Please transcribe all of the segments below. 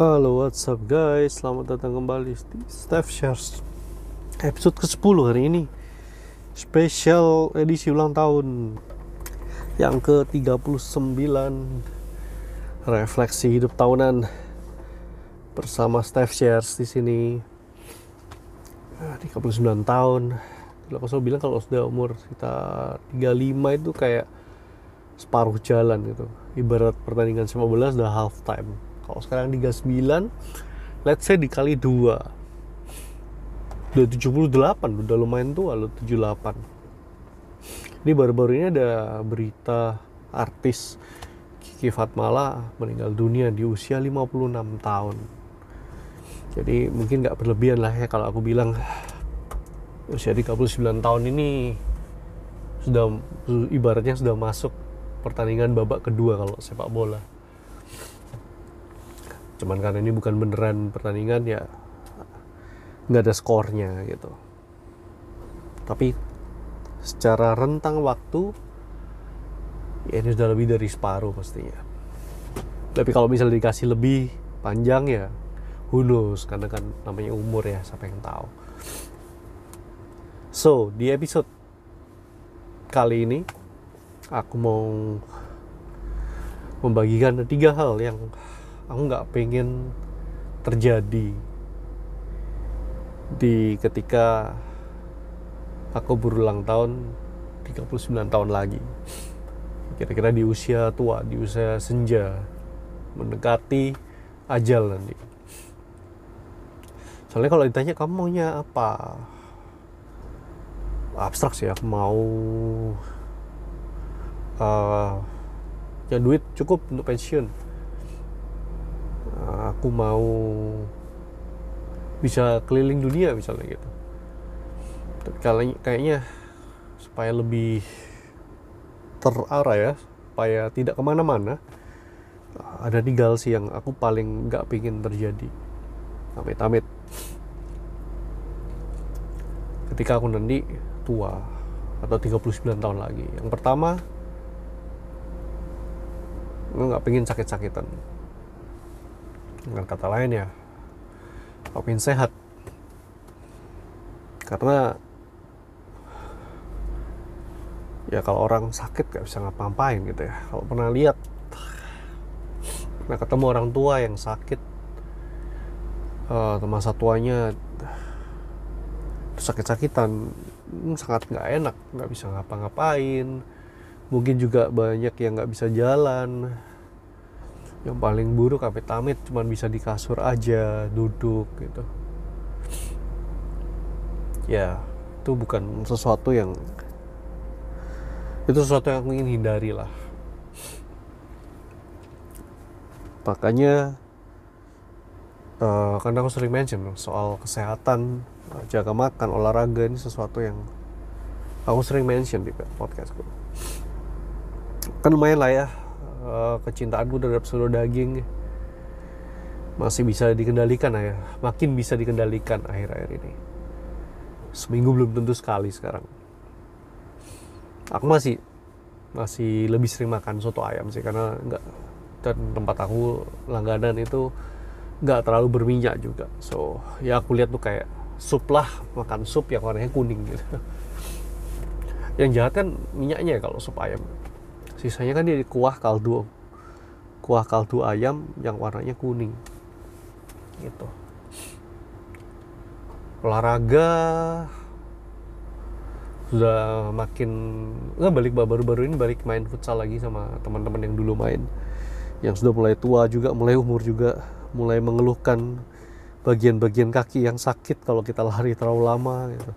Halo what's up guys? Selamat datang kembali di Steph Shares. Episode ke-10 hari ini. Special edisi ulang tahun. Yang ke-39 Refleksi hidup tahunan. Bersama Steph Shares di sini. Ah, 39 tahun. Kalau selalu bilang kalau sudah umur kita 35 itu kayak separuh jalan gitu. Ibarat pertandingan sepak bola sudah half time kalau sekarang 39 let's say dikali 2 udah 78 udah lumayan tua lo 78 ini baru-baru ini ada berita artis Kiki Fatmala meninggal dunia di usia 56 tahun. Jadi mungkin nggak berlebihan lah ya kalau aku bilang usia 39 tahun ini sudah ibaratnya sudah masuk pertandingan babak kedua kalau sepak bola cuman karena ini bukan beneran pertandingan ya nggak ada skornya gitu. Tapi secara rentang waktu ya ini sudah lebih dari separuh pastinya. Tapi kalau misalnya dikasih lebih panjang ya knows karena kan namanya umur ya siapa yang tahu. So di episode kali ini aku mau membagikan tiga hal yang aku nggak pengen terjadi di ketika aku berulang tahun 39 tahun lagi. Kira-kira di usia tua di usia senja mendekati ajal nanti. Soalnya kalau ditanya kamu maunya apa? Abstrak sih aku mau uh, ya duit cukup untuk pensiun aku mau bisa keliling dunia misalnya gitu. Tapi kayaknya supaya lebih terarah ya supaya tidak ke mana-mana ada tiga hal sih yang aku paling nggak pingin terjadi. Amit-amit. Ketika aku nanti tua atau 39 tahun lagi yang pertama nggak pengen sakit-sakitan dengan kata lain ya ingin sehat. Karena ya kalau orang sakit gak bisa ngapa-ngapain gitu ya. Kalau pernah lihat pernah ketemu orang tua yang sakit uh, masa tuanya sakit-sakitan hmm, sangat nggak enak nggak bisa ngapa-ngapain. Mungkin juga banyak yang nggak bisa jalan yang paling buruk amit tamit cuma bisa di kasur aja duduk gitu. Ya itu bukan sesuatu yang itu sesuatu yang aku ingin hindari lah. Makanya uh, karena aku sering mention soal kesehatan jaga makan olahraga ini sesuatu yang aku sering mention di podcastku kan lumayan lah ya uh, kecintaanku terhadap seluruh daging masih bisa dikendalikan ya makin bisa dikendalikan akhir-akhir ini. Seminggu belum tentu sekali sekarang. Aku masih masih lebih sering makan soto ayam sih karena enggak dan tempat aku langganan itu nggak terlalu berminyak juga. So ya aku lihat tuh kayak sup lah makan sup yang warnanya kuning gitu. Yang jahat kan minyaknya ya kalau sup ayam sisanya kan dia di kuah kaldu kuah kaldu ayam yang warnanya kuning. Gitu. Olahraga. Sudah makin nggak balik baru-baru ini balik main futsal lagi sama teman-teman yang dulu main. Yang sudah mulai tua juga mulai umur juga mulai mengeluhkan bagian-bagian kaki yang sakit kalau kita lari terlalu lama gitu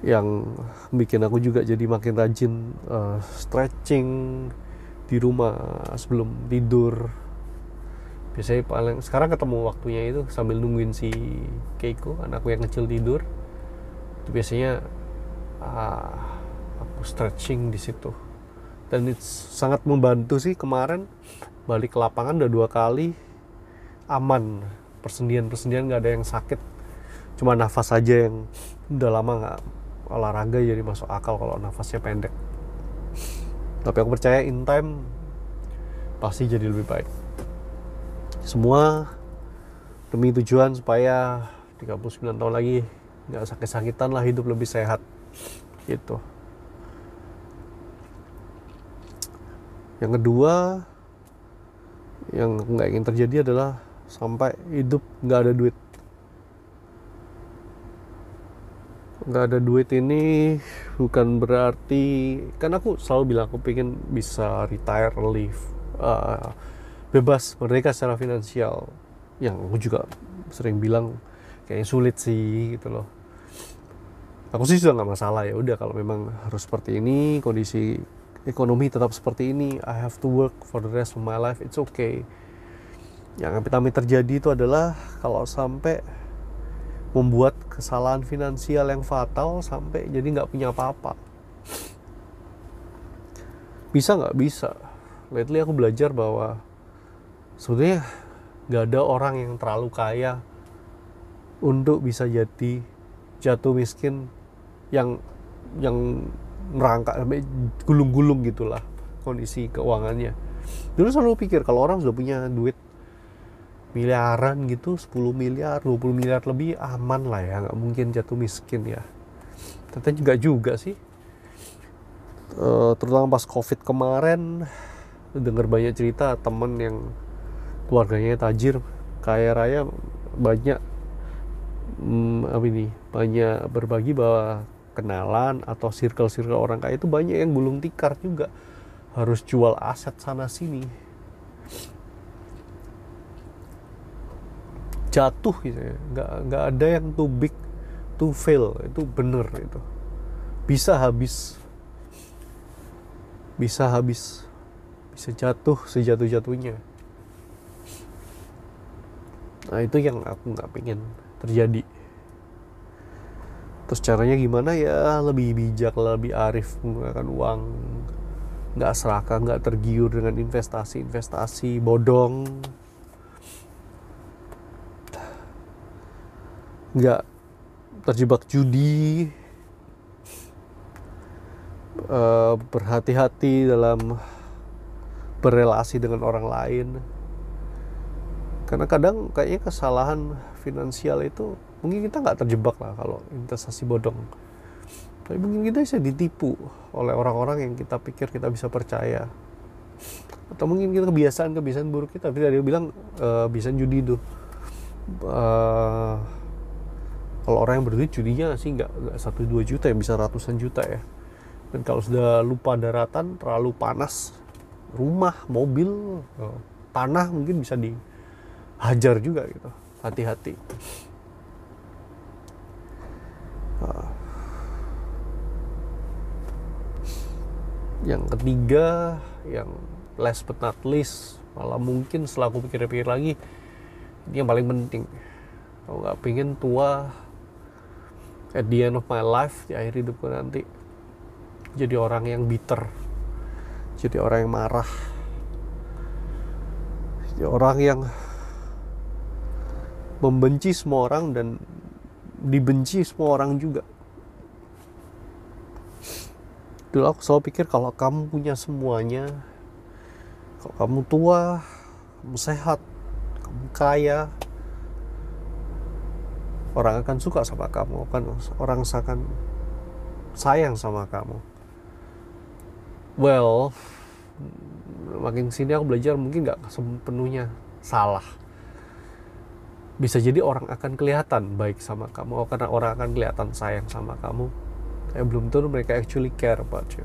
yang bikin aku juga jadi makin rajin uh, stretching di rumah sebelum tidur. Biasanya paling sekarang ketemu waktunya itu sambil nungguin si Keiko anakku yang kecil tidur. Itu biasanya uh, aku stretching di situ. Dan itu sangat membantu sih kemarin balik ke lapangan udah dua kali aman. Persendian persendian nggak ada yang sakit. Cuma nafas aja yang udah lama nggak olahraga jadi masuk akal kalau nafasnya pendek. Tapi aku percaya in time pasti jadi lebih baik. Semua demi tujuan supaya 39 tahun lagi nggak sakit-sakitan lah hidup lebih sehat. Gitu. Yang kedua yang nggak ingin terjadi adalah sampai hidup nggak ada duit nggak ada duit ini bukan berarti kan aku selalu bilang aku pengen bisa retire leave uh, bebas merdeka secara finansial. Yang aku juga sering bilang kayaknya sulit sih gitu loh. Aku sih sudah nggak masalah ya udah kalau memang harus seperti ini kondisi ekonomi tetap seperti ini I have to work for the rest of my life it's okay. Yang amit-amit terjadi itu adalah kalau sampai membuat kesalahan finansial yang fatal sampai jadi nggak punya apa-apa. Bisa nggak? Bisa. Lately aku belajar bahwa sebetulnya nggak ada orang yang terlalu kaya untuk bisa jadi jatuh miskin yang yang merangkak sampai gulung-gulung gitulah kondisi keuangannya. Dulu selalu pikir kalau orang sudah punya duit miliaran gitu 10 miliar 20 miliar lebih aman lah ya nggak mungkin jatuh miskin ya. Ternyata juga juga sih. E, terutama pas covid kemarin dengar banyak cerita temen yang keluarganya tajir kaya raya banyak hmm, apa ini banyak berbagi bahwa kenalan atau circle-circle orang kaya itu banyak yang gulung tikar juga. Harus jual aset sana sini jatuh gitu ya. Nggak nggak ada yang too big to fail. Itu bener itu. Bisa habis. Bisa habis. Bisa jatuh sejatuh jatuhnya nah itu yang aku nggak pengen terjadi. Terus caranya gimana? Ya lebih bijak lebih arif menggunakan uang. Nggak serakah nggak tergiur dengan investasi investasi bodong nggak terjebak judi. Uh, berhati-hati dalam berrelasi dengan orang lain. Karena kadang kayaknya kesalahan finansial itu mungkin kita nggak terjebak lah kalau investasi bodong. Tapi mungkin kita bisa ditipu oleh orang-orang yang kita pikir kita bisa percaya. Atau mungkin kita kebiasaan kebiasaan buruk kita. Tapi dia bilang bisa judi itu. Uh, kalau orang yang berduit judinya sih? Nggak satu dua juta ya bisa ratusan juta ya. Dan kalau sudah lupa daratan terlalu panas rumah mobil eh, tanah mungkin bisa dihajar juga gitu. Hati-hati. Yang ketiga yang last but not least malah mungkin setelah aku pikir-pikir lagi ini yang paling penting. Kalau nggak pengen tua at the end of my life di akhir hidupku nanti jadi orang yang bitter jadi orang yang marah jadi orang yang membenci semua orang dan dibenci semua orang juga. Dulu aku selalu pikir kalau kamu punya semuanya kalau kamu tua kamu sehat kamu kaya orang akan suka sama kamu akan orang akan sayang sama kamu. Well makin sini aku belajar mungkin nggak sepenuhnya salah. Bisa jadi orang akan kelihatan baik sama kamu oh, karena orang akan kelihatan sayang sama kamu. Eh belum tentu mereka actually care about you.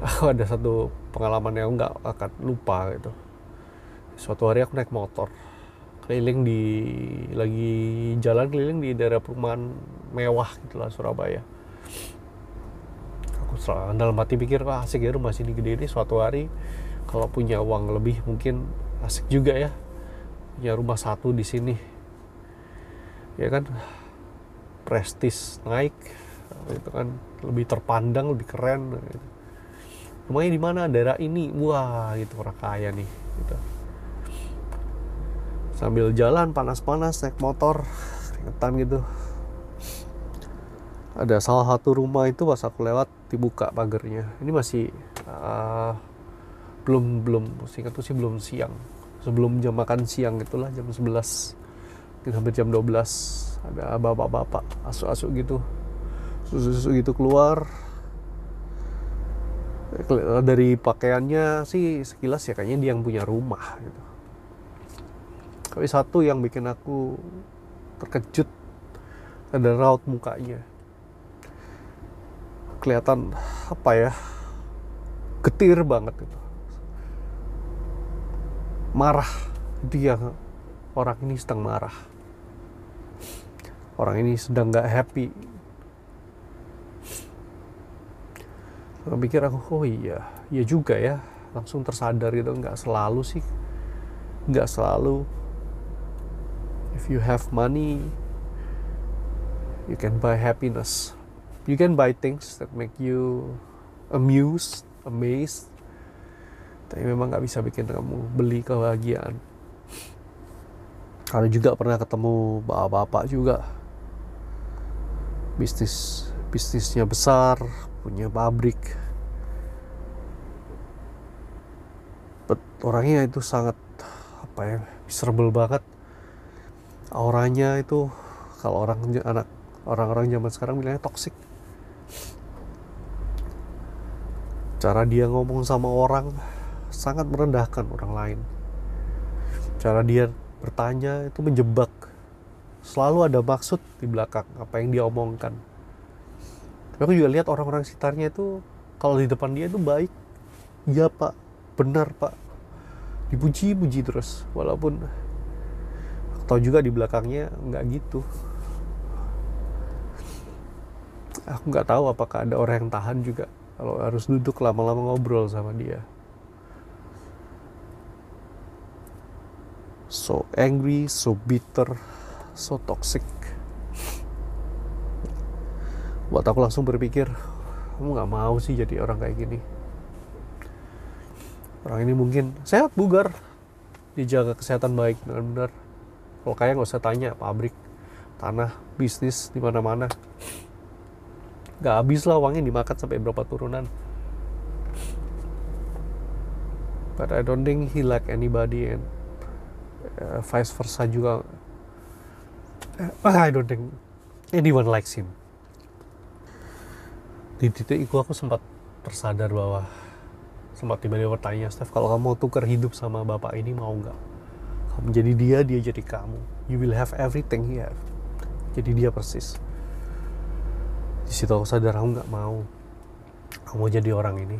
Aku ada satu pengalaman yang nggak akan lupa gitu. Suatu hari aku naik motor keliling di lagi jalan keliling di daerah perumahan mewah gitulah Surabaya. Aku dalam hati pikir wah asik ya rumah sini gede ini suatu hari kalau punya uang lebih mungkin asik juga ya punya rumah satu di sini. Ya kan? Prestis naik itu kan lebih terpandang lebih keren gitu. rumahnya di mana? Daerah ini. Wah gitu orang kaya nih gitu sambil jalan panas-panas naik motor keringetan gitu. Ada salah satu rumah itu pas aku lewat dibuka pagarnya ini masih uh, belum belum singkat tuh sih belum siang. Sebelum jam makan siang itulah jam 11 mungkin hampir jam 12 ada bapak-bapak asuk-asuk gitu. Susu-susu gitu keluar. Dari pakaiannya sih sekilas ya kayaknya dia yang punya rumah gitu tapi satu yang bikin aku terkejut. Ada raut mukanya. Kelihatan apa ya getir banget itu marah. Dia orang ini sedang marah. Orang ini sedang nggak happy. Aku pikir aku oh iya iya juga ya. Langsung tersadar gitu nggak selalu sih. Nggak selalu you have money you can buy happiness. You can buy things that make you amused amazed. Tapi memang nggak bisa bikin kamu beli kebahagiaan. Kalau juga pernah ketemu bapak-bapak juga. Bisnis bisnisnya besar punya pabrik. But orangnya itu sangat apa ya miserable banget auranya itu kalau orang anak orang-orang zaman sekarang bilangnya toxic. Cara dia ngomong sama orang sangat merendahkan orang lain. Cara dia bertanya itu menjebak. Selalu ada maksud di belakang apa yang dia omongkan. Tapi aku juga lihat orang-orang sekitarnya itu kalau di depan dia itu baik. Iya pak. Benar pak. Dipuji-puji terus walaupun tahu juga di belakangnya nggak gitu. Aku nggak tahu apakah ada orang yang tahan juga kalau harus duduk lama-lama ngobrol sama dia. So angry so bitter so toxic. Buat aku langsung berpikir kamu nggak mau sih jadi orang kayak gini? Orang ini mungkin sehat bugar dijaga kesehatan baik dengan benar kalau kaya nggak usah tanya pabrik tanah bisnis di mana-mana. Nggak habis lah uangnya dimakan sampai berapa turunan. But I don't think he like anybody and uh, vice versa juga. Uh, I don't think anyone likes him. Di titik itu aku sempat tersadar bahwa sempat tiba-tiba bertanya Steph kalau kamu mau tukar hidup sama bapak ini mau nggak kamu. Jadi dia dia jadi kamu. You will have everything he have. Jadi dia persis. Di situ aku sadar aku nggak mau. Aku mau jadi orang ini.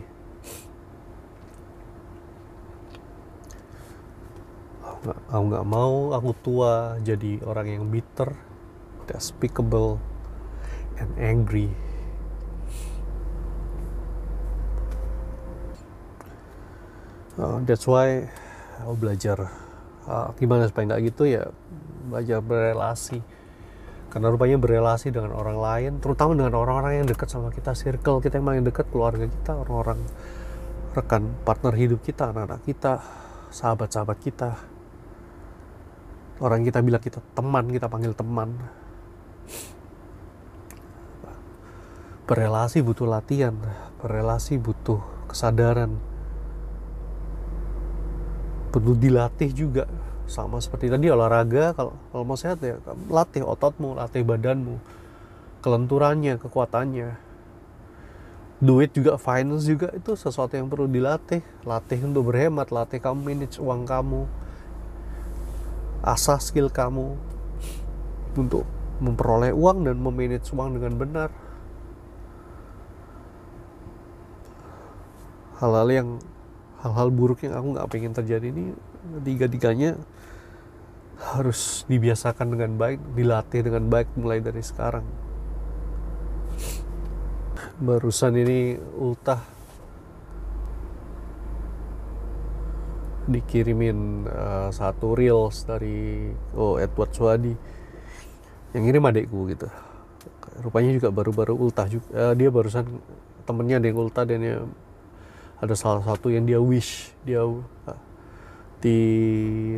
Aku nggak mau aku tua jadi orang yang bitter despicable and angry. Uh, that's why aku belajar uh, gimana supaya nggak gitu ya belajar berelasi. Karena rupanya berelasi dengan orang lain terutama dengan orang-orang yang dekat sama kita circle kita yang paling dekat keluarga kita orang-orang rekan partner hidup kita anak-anak kita sahabat-sahabat kita. Orang kita bilang kita teman kita panggil teman. Berelasi butuh latihan berelasi butuh kesadaran perlu dilatih juga. Sama seperti tadi olahraga kalau kalau mau sehat ya latih ototmu latih badanmu kelenturannya kekuatannya. Duit juga finance juga itu sesuatu yang perlu dilatih. Latih untuk berhemat latih kamu manage uang kamu asah skill kamu untuk memperoleh uang dan memanage uang dengan benar. Hal-hal yang hal-hal buruk yang aku nggak pengen terjadi ini tiga-tiganya harus dibiasakan dengan baik, dilatih dengan baik mulai dari sekarang. Barusan ini ultah dikirimin uh, satu reels dari oh Edward Swadi yang ngirim adekku gitu. Rupanya juga baru-baru ultah juga. Uh, dia barusan temennya ada yang ultah dan dia ada salah satu yang dia wish dia di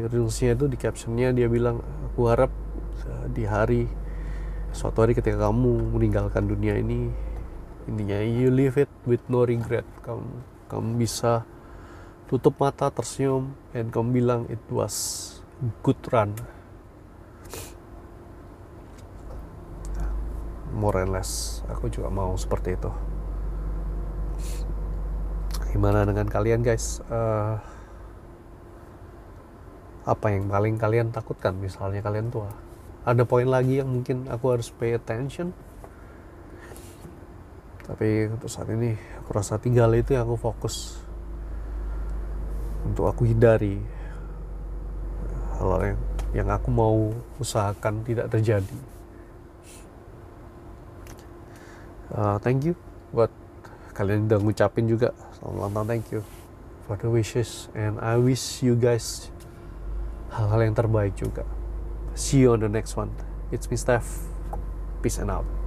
reelsnya itu di captionnya dia bilang aku harap di hari suatu hari ketika kamu meninggalkan dunia ini intinya you live it with no regret. Kamu kamu bisa tutup mata tersenyum dan kamu bilang it was good run more and less aku juga mau seperti itu gimana dengan kalian guys? Uh, apa yang paling kalian takutkan misalnya kalian tua? Ada poin lagi yang mungkin aku harus pay attention. Tapi untuk saat ini aku rasa tinggal itu yang aku fokus untuk aku hindari. Hal yang yang aku mau usahakan tidak terjadi. Uh, thank you buat kalian udah ngucapin juga tahun thank you for the wishes and I wish you guys hal-hal yang terbaik juga. See you on the next one. It's me Steph. Peace and out.